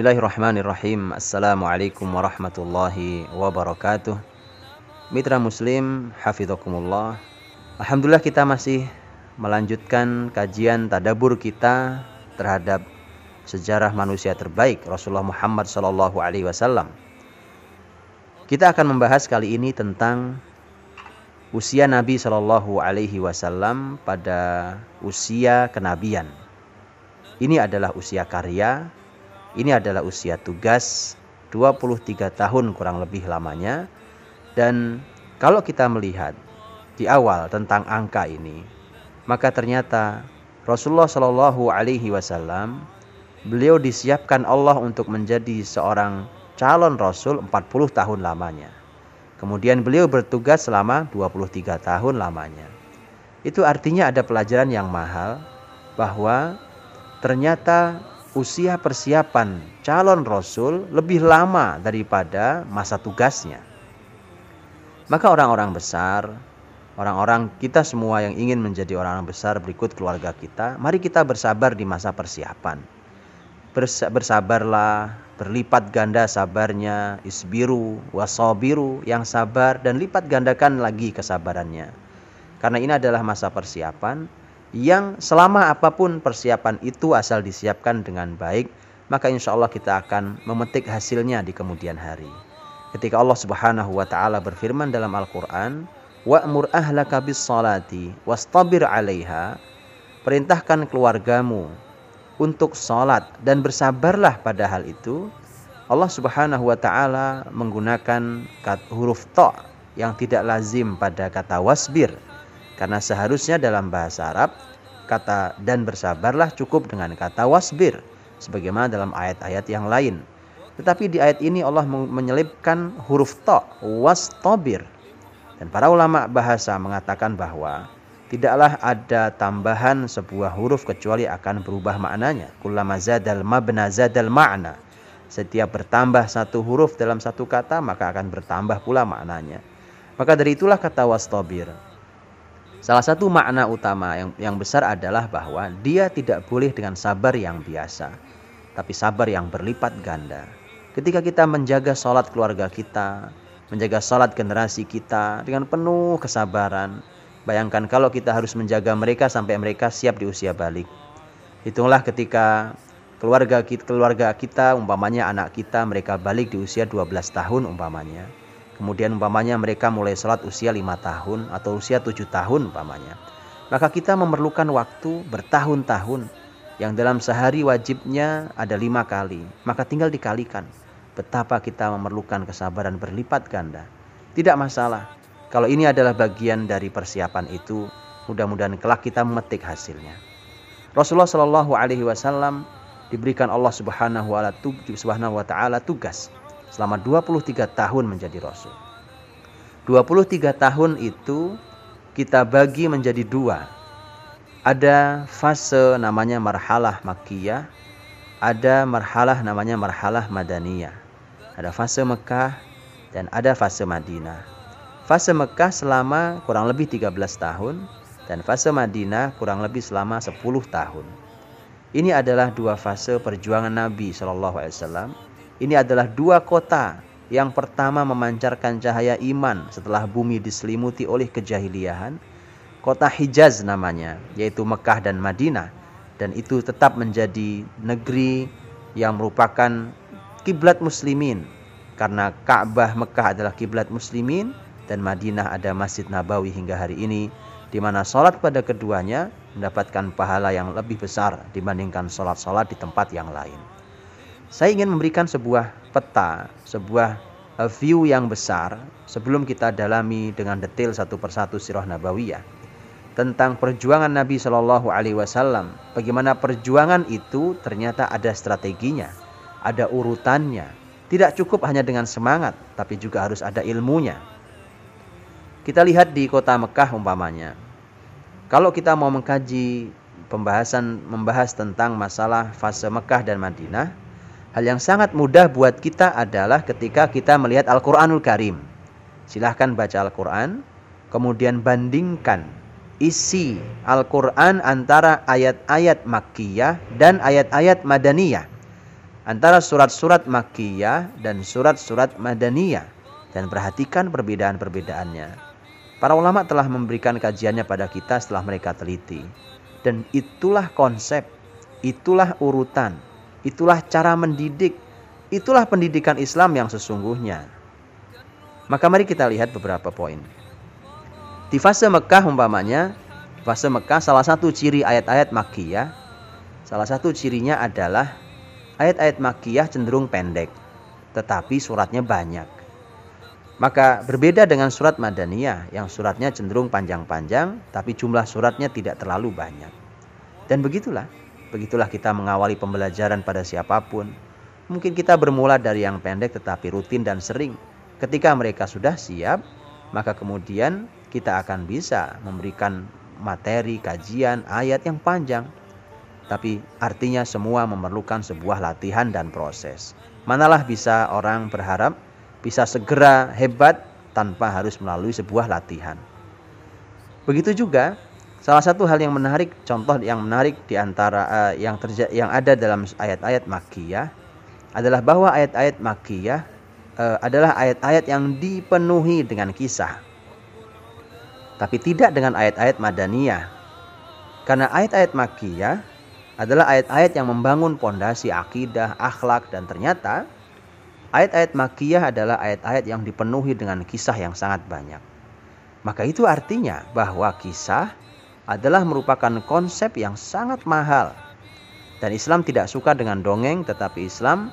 Bismillahirrahmanirrahim. Assalamualaikum warahmatullahi wabarakatuh. Mitra Muslim, hafidhakumullah. Alhamdulillah kita masih melanjutkan kajian tadabur kita terhadap sejarah manusia terbaik Rasulullah Muhammad sallallahu alaihi wasallam. Kita akan membahas kali ini tentang usia Nabi Shallallahu Alaihi Wasallam pada usia kenabian. Ini adalah usia karya, ini adalah usia tugas 23 tahun kurang lebih lamanya. Dan kalau kita melihat di awal tentang angka ini, maka ternyata Rasulullah Shallallahu Alaihi Wasallam beliau disiapkan Allah untuk menjadi seorang calon Rasul 40 tahun lamanya. Kemudian beliau bertugas selama 23 tahun lamanya. Itu artinya ada pelajaran yang mahal bahwa ternyata usia persiapan calon rasul lebih lama daripada masa tugasnya. Maka orang-orang besar, orang-orang kita semua yang ingin menjadi orang-orang besar berikut keluarga kita, mari kita bersabar di masa persiapan. Bersabarlah, berlipat ganda sabarnya, isbiru, wasobiru, yang sabar dan lipat gandakan lagi kesabarannya. Karena ini adalah masa persiapan yang selama apa pun persiapan itu asal disiapkan dengan baik, maka insya Allah kita akan memetik hasilnya di kemudian hari. Ketika Allah Subhanahu wa taala berfirman dalam Al-Qur'an, "Wa'mur ahlaka bis salati wastabir 'alaiha." Perintahkan keluargamu untuk sholat dan bersabarlah pada hal itu, Allah Subhanahu wa taala menggunakan huruf to yang tidak lazim pada kata wasbir. Karena seharusnya dalam bahasa Arab kata dan bersabarlah cukup dengan kata wasbir sebagaimana dalam ayat-ayat yang lain. Tetapi di ayat ini Allah menyelipkan huruf to wastabir. Dan para ulama bahasa mengatakan bahwa tidaklah ada tambahan sebuah huruf kecuali akan berubah maknanya. Kullama zadal mabna zadal ma'na. Setiap bertambah satu huruf dalam satu kata maka akan bertambah pula maknanya. Maka dari itulah kata wastabir. Salah satu makna utama yang, yang besar adalah bahwa dia tidak boleh dengan sabar yang biasa, tapi sabar yang berlipat ganda. Ketika kita menjaga sholat keluarga kita, menjaga sholat generasi kita dengan penuh kesabaran, Bayangkan kalau kita harus menjaga mereka sampai mereka siap di usia balik. Hitunglah ketika keluarga kita, keluarga kita umpamanya anak kita mereka balik di usia 12 tahun umpamanya. Kemudian umpamanya mereka mulai sholat usia 5 tahun atau usia 7 tahun umpamanya. Maka kita memerlukan waktu bertahun-tahun yang dalam sehari wajibnya ada lima kali. Maka tinggal dikalikan betapa kita memerlukan kesabaran berlipat ganda. Tidak masalah kalau ini adalah bagian dari persiapan itu, mudah-mudahan kelak kita memetik hasilnya. Rasulullah Shallallahu Alaihi Wasallam diberikan Allah Subhanahu wa Taala tugas selama 23 tahun menjadi Rasul. 23 tahun itu kita bagi menjadi dua. Ada fase namanya marhalah Makkiyah, ada marhalah namanya marhalah Madaniyah. Ada fase Mekah dan ada fase Madinah. Fase Mekah selama kurang lebih 13 tahun dan fase Madinah kurang lebih selama 10 tahun. Ini adalah dua fase perjuangan Nabi Shallallahu Alaihi Wasallam. Ini adalah dua kota yang pertama memancarkan cahaya iman setelah bumi diselimuti oleh kejahiliahan. Kota Hijaz namanya, yaitu Mekah dan Madinah. Dan itu tetap menjadi negeri yang merupakan kiblat muslimin. Karena Ka'bah Mekah adalah kiblat muslimin, dan Madinah ada Masjid Nabawi hingga hari ini di mana sholat pada keduanya mendapatkan pahala yang lebih besar dibandingkan sholat-sholat di tempat yang lain. Saya ingin memberikan sebuah peta, sebuah uh, view yang besar sebelum kita dalami dengan detail satu persatu sirah nabawiyah tentang perjuangan Nabi Shallallahu Alaihi Wasallam. Bagaimana perjuangan itu ternyata ada strateginya, ada urutannya. Tidak cukup hanya dengan semangat, tapi juga harus ada ilmunya. Kita lihat di kota Mekah umpamanya. Kalau kita mau mengkaji pembahasan membahas tentang masalah fase Mekah dan Madinah, hal yang sangat mudah buat kita adalah ketika kita melihat Al-Qur'anul Karim. Silahkan baca Al-Qur'an, kemudian bandingkan isi Al-Qur'an antara ayat-ayat Makkiyah dan ayat-ayat Madaniyah. antara surat-surat Makkiyah dan surat-surat Madaniyah dan perhatikan perbedaan-perbedaannya. Para ulama telah memberikan kajiannya pada kita setelah mereka teliti. Dan itulah konsep, itulah urutan, itulah cara mendidik, itulah pendidikan Islam yang sesungguhnya. Maka mari kita lihat beberapa poin. Di fase Mekah umpamanya, fase Mekah salah satu ciri ayat-ayat Makkiyah, salah satu cirinya adalah ayat-ayat Makkiyah cenderung pendek, tetapi suratnya banyak. Maka berbeda dengan surat Madaniyah yang suratnya cenderung panjang-panjang tapi jumlah suratnya tidak terlalu banyak. Dan begitulah, begitulah kita mengawali pembelajaran pada siapa pun. Mungkin kita bermula dari yang pendek tetapi rutin dan sering. Ketika mereka sudah siap, maka kemudian kita akan bisa memberikan materi kajian ayat yang panjang. Tapi artinya semua memerlukan sebuah latihan dan proses. Manalah bisa orang berharap bisa segera hebat tanpa harus melalui sebuah latihan. Begitu juga salah satu hal yang menarik, contoh yang menarik di antara uh, yang terja yang ada dalam ayat-ayat Makkiyah adalah bahwa ayat-ayat Makkiyah uh, adalah ayat-ayat yang dipenuhi dengan kisah. Tapi tidak dengan ayat-ayat Madaniyah. Karena ayat-ayat Makkiyah adalah ayat-ayat yang membangun pondasi akidah, akhlak dan ternyata Ayat-ayat Makkiyah adalah ayat-ayat yang dipenuhi dengan kisah yang sangat banyak. Maka itu artinya bahwa kisah adalah merupakan konsep yang sangat mahal. Dan Islam tidak suka dengan dongeng, tetapi Islam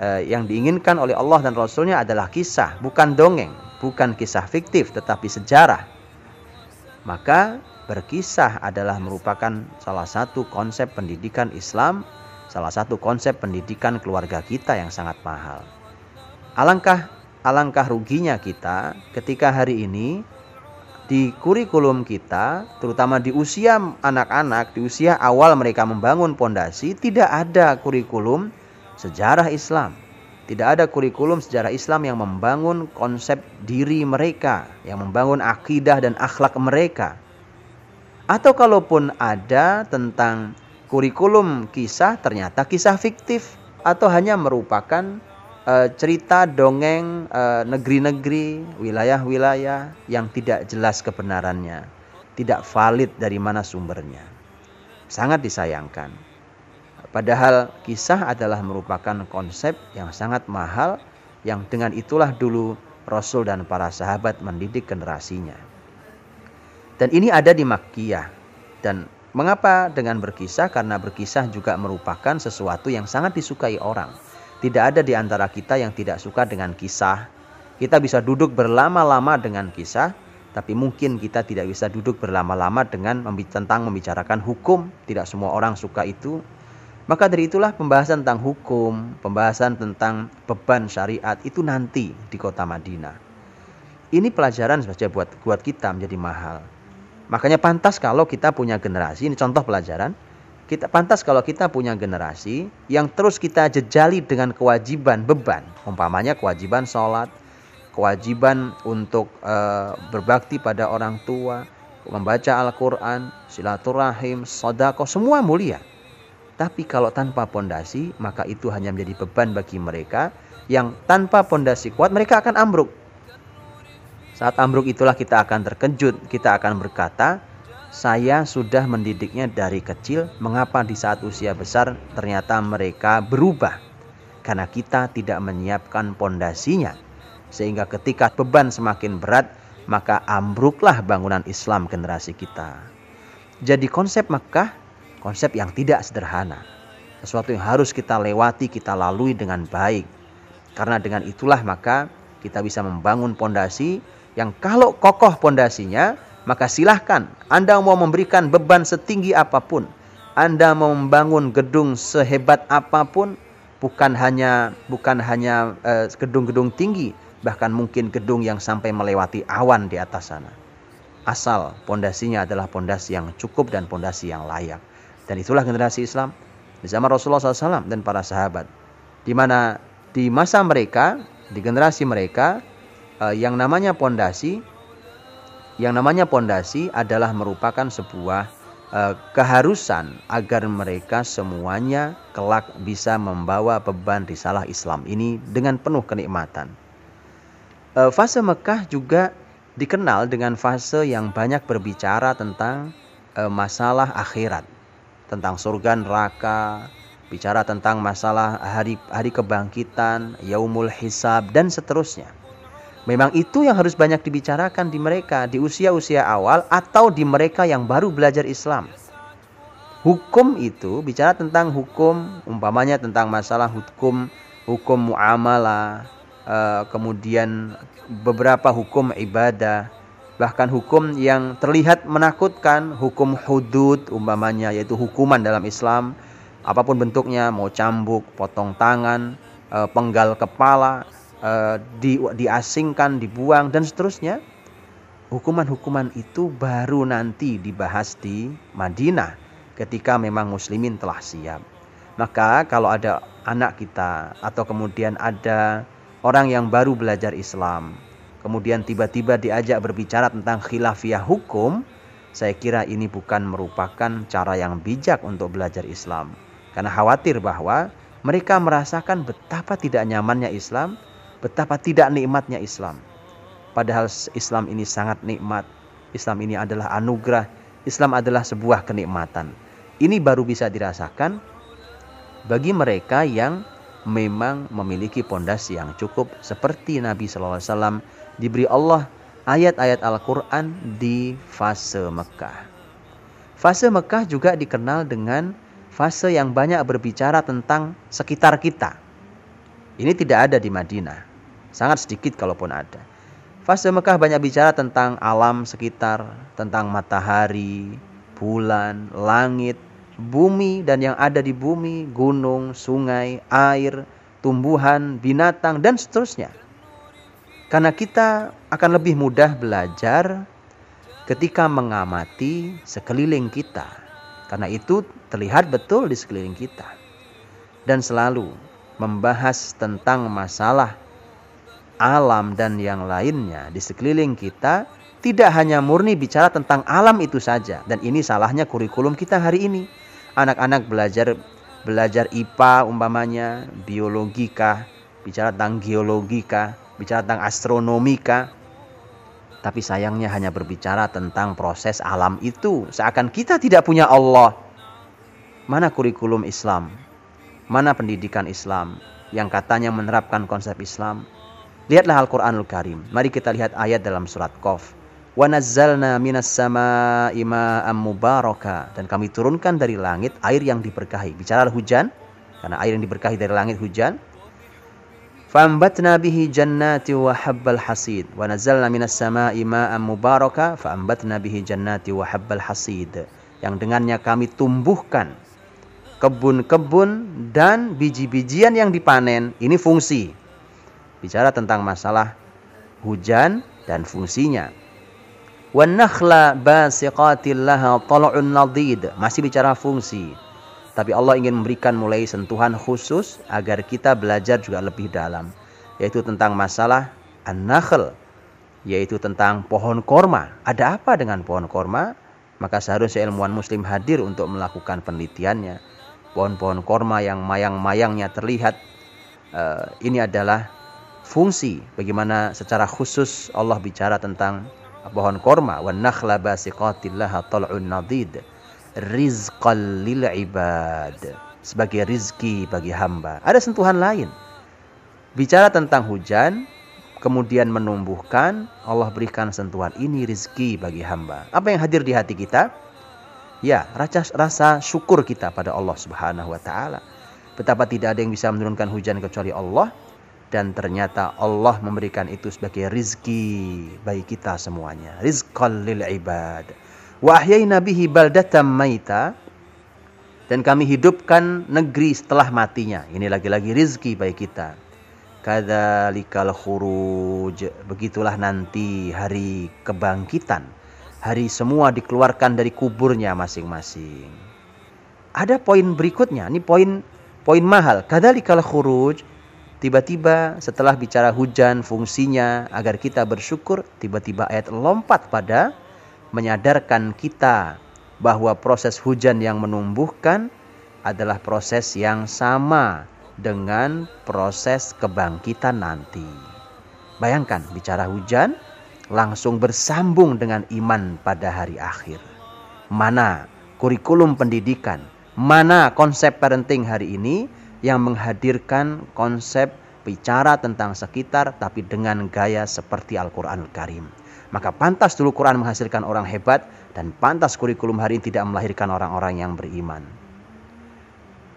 eh, yang diinginkan oleh Allah dan Rasulnya adalah kisah, bukan dongeng, bukan kisah fiktif, tetapi sejarah. Maka berkisah adalah merupakan salah satu konsep pendidikan Islam, salah satu konsep pendidikan keluarga kita yang sangat mahal. Alangkah alangkah ruginya kita ketika hari ini di kurikulum kita, terutama di usia anak-anak, di usia awal mereka membangun pondasi, tidak ada kurikulum sejarah Islam. Tidak ada kurikulum sejarah Islam yang membangun konsep diri mereka, yang membangun akidah dan akhlak mereka. Atau kalaupun ada tentang kurikulum kisah, ternyata kisah fiktif atau hanya merupakan uh, cerita dongeng eh, negeri-negeri, wilayah-wilayah yang tidak jelas kebenarannya, tidak valid dari mana sumbernya. Sangat disayangkan. Padahal kisah adalah merupakan konsep yang sangat mahal yang dengan itulah dulu Rasul dan para sahabat mendidik generasinya. Dan ini ada di Makkiyah. Dan mengapa dengan berkisah? Karena berkisah juga merupakan sesuatu yang sangat disukai orang tidak ada di antara kita yang tidak suka dengan kisah. Kita bisa duduk berlama-lama dengan kisah, tapi mungkin kita tidak bisa duduk berlama-lama dengan tentang membicarakan hukum. Tidak semua orang suka itu. Maka dari itulah pembahasan tentang hukum, pembahasan tentang beban syariat itu nanti di kota Madinah. Ini pelajaran saja buat buat kita menjadi mahal. Makanya pantas kalau kita punya generasi, ini contoh pelajaran, kita pantas kalau kita punya generasi yang terus kita jejali dengan kewajiban beban, umpamanya kewajiban sholat, kewajiban untuk e, berbakti pada orang tua, membaca Al-Quran, silaturahim, sodako, semua mulia. Tapi kalau tanpa pondasi, maka itu hanya menjadi beban bagi mereka yang tanpa pondasi kuat mereka akan ambruk. Saat ambruk itulah kita akan terkejut, kita akan berkata, saya sudah mendidiknya dari kecil, mengapa di saat usia besar ternyata mereka berubah? Karena kita tidak menyiapkan pondasinya. Sehingga ketika beban semakin berat, maka ambruklah bangunan Islam generasi kita. Jadi konsep Mekah, konsep yang tidak sederhana. Sesuatu yang harus kita lewati, kita lalui dengan baik. Karena dengan itulah maka kita bisa membangun pondasi yang kalau kokoh pondasinya, maka silahkan Anda mau memberikan beban setinggi apa pun, Anda mau membangun gedung sehebat apa pun, bukan hanya bukan hanya eh, gedung-gedung uh, tinggi, bahkan mungkin gedung yang sampai melewati awan di atas sana. Asal pondasinya adalah pondasi yang cukup dan pondasi yang layak. Dan itulah generasi Islam di zaman Rasulullah SAW dan para sahabat. Di mana di masa mereka, di generasi mereka, uh, yang namanya pondasi yang namanya pondasi adalah merupakan sebuah eh, keharusan agar mereka semuanya kelak bisa membawa beban risalah Islam ini dengan penuh kenikmatan. Eh, fase Mekah juga dikenal dengan fase yang banyak berbicara tentang eh, masalah akhirat, tentang surga neraka, bicara tentang masalah hari hari kebangkitan, yaumul hisab dan seterusnya. Memang itu yang harus banyak dibicarakan di mereka di usia-usia awal atau di mereka yang baru belajar Islam. Hukum itu bicara tentang hukum, umpamanya tentang masalah hukum, hukum muamalah, eh, kemudian beberapa hukum ibadah, bahkan hukum yang terlihat menakutkan, hukum hudud umpamanya yaitu hukuman dalam Islam, apa pun bentuknya, mau cambuk, potong tangan, eh, penggal kepala, uh, di, diasingkan, dibuang dan seterusnya. Hukuman-hukuman itu baru nanti dibahas di Madinah ketika memang muslimin telah siap. Maka kalau ada anak kita atau kemudian ada orang yang baru belajar Islam, kemudian tiba-tiba diajak berbicara tentang khilafiyah hukum, saya kira ini bukan merupakan cara yang bijak untuk belajar Islam. Karena khawatir bahwa mereka merasakan betapa tidak nyamannya Islam Betapa tidak nikmatnya Islam. Padahal Islam ini sangat nikmat. Islam ini adalah anugerah. Islam adalah sebuah kenikmatan. Ini baru bisa dirasakan bagi mereka yang memang memiliki pondasi yang cukup seperti Nabi Wasallam diberi Allah ayat-ayat Al-Quran di fase Mekah. Fase Mekah juga dikenal dengan fase yang banyak berbicara tentang sekitar kita. Ini tidak ada di Madinah. Sangat sedikit kalaupun ada. Fase Mekah banyak bicara tentang alam sekitar, tentang matahari, bulan, langit, bumi dan yang ada di bumi, gunung, sungai, air, tumbuhan, binatang dan seterusnya. Karena kita akan lebih mudah belajar ketika mengamati sekeliling kita. Karena itu terlihat betul di sekeliling kita. Dan selalu membahas tentang masalah alam dan yang lainnya di sekeliling kita tidak hanya murni bicara tentang alam itu saja dan ini salahnya kurikulum kita hari ini. Anak-anak belajar belajar IPA umpamanya, biologika, bicara tentang geologika, bicara tentang astronomika. Tapi sayangnya hanya berbicara tentang proses alam itu. Seakan kita tidak punya Allah. Mana kurikulum Islam? Mana pendidikan Islam yang katanya menerapkan konsep Islam? Lihatlah Al-Quranul Karim. Mari kita lihat ayat dalam surat Qaf. Wa nazzalna minas sama'i ma'am. Dan kami turunkan dari langit air yang diberkahi. Bicara hujan. Karena air yang diberkahi dari langit hujan. Fa'ambatna bihi jannati wa habbal hasid. Wa nazzalna minas sama'i ma'am mubaraka. Fa'ambatna bihi jannati hasid. Yang dengannya kami tumbuhkan kebun-kebun dan biji-bijian yang dipanen ini fungsi. Bicara tentang masalah hujan dan fungsinya. Wan nakhla basiqatil nadid. Masih bicara fungsi. Tapi Allah ingin memberikan mulai sentuhan khusus agar kita belajar juga lebih dalam. Yaitu tentang masalah an-nakhl. Yaitu tentang pohon korma. Ada apa dengan pohon korma? Maka seharusnya ilmuwan muslim hadir untuk melakukan penelitiannya pohon-pohon korma yang mayang-mayangnya terlihat. Uh, ini adalah fungsi bagaimana secara khusus Allah bicara tentang pohon korma wan nakhla basiqatil laha tal'un nadid rizqal lil ibad sebagai rizki bagi hamba. Ada sentuhan lain. Bicara tentang hujan, kemudian menumbuhkan, Allah berikan sentuhan ini rizki bagi hamba. Apa yang hadir di hati kita? Ya, rasa, rasa syukur kita pada Allah Subhanahu wa taala. Betapa tidak ada yang bisa menurunkan hujan kecuali Allah dan ternyata Allah memberikan itu sebagai rizki bagi kita semuanya. Rizqal lil ibad. Wa ahyayna bihi baldatan maita dan kami hidupkan negeri setelah matinya. Ini lagi-lagi rizki bagi kita. Kadzalikal khuruj. Begitulah nanti hari kebangkitan hari semua dikeluarkan dari kuburnya masing-masing. Ada poin berikutnya, ini poin poin mahal. Kadzalikal khuruj tiba-tiba setelah bicara hujan fungsinya agar kita bersyukur, tiba-tiba ayat lompat pada menyadarkan kita bahwa proses hujan yang menumbuhkan adalah proses yang sama dengan proses kebangkitan nanti. Bayangkan bicara hujan langsung bersambung dengan iman pada hari akhir. Mana kurikulum pendidikan, mana konsep parenting hari ini yang menghadirkan konsep bicara tentang sekitar tapi dengan gaya seperti Al-Qur'anul Karim. Maka pantas dulu Quran menghasilkan orang hebat dan pantas kurikulum hari ini tidak melahirkan orang-orang yang beriman.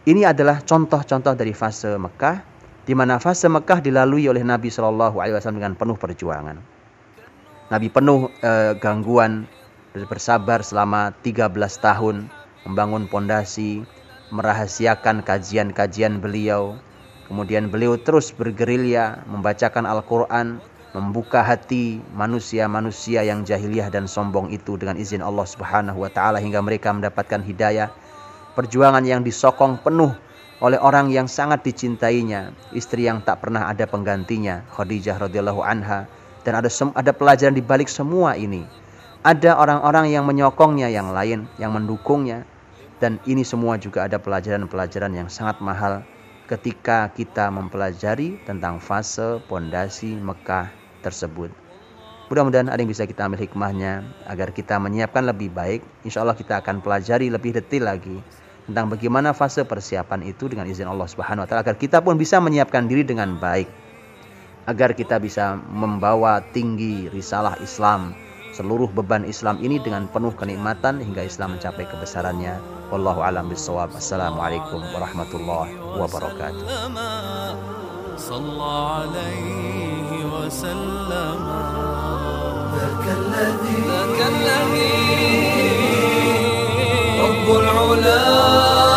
Ini adalah contoh-contoh dari fase Mekah di mana fase Mekah dilalui oleh Nabi Shallallahu Alaihi Wasallam dengan penuh perjuangan. Nabi penuh eh, gangguan bersabar selama 13 tahun membangun pondasi, merahasiakan kajian-kajian beliau. Kemudian beliau terus bergerilya membacakan Al-Qur'an, membuka hati manusia-manusia yang jahiliyah dan sombong itu dengan izin Allah Subhanahu wa taala hingga mereka mendapatkan hidayah perjuangan yang disokong penuh oleh orang yang sangat dicintainya, istri yang tak pernah ada penggantinya, Khadijah radhiyallahu anha. Dan ada ada pelajaran di balik semua ini. Ada orang-orang yang menyokongnya yang lain, yang mendukungnya. Dan ini semua juga ada pelajaran-pelajaran yang sangat mahal ketika kita mempelajari tentang fase pondasi Mekah tersebut. Mudah-mudahan ada yang bisa kita ambil hikmahnya agar kita menyiapkan lebih baik. Insya Allah kita akan pelajari lebih detail lagi tentang bagaimana fase persiapan itu dengan izin Allah Subhanahu wa taala agar kita pun bisa menyiapkan diri dengan baik agar kita bisa membawa tinggi risalah Islam seluruh beban Islam ini dengan penuh kenikmatan hingga Islam mencapai kebesarannya wallahu alam bisawab assalamualaikum warahmatullahi wabarakatuh رب العلا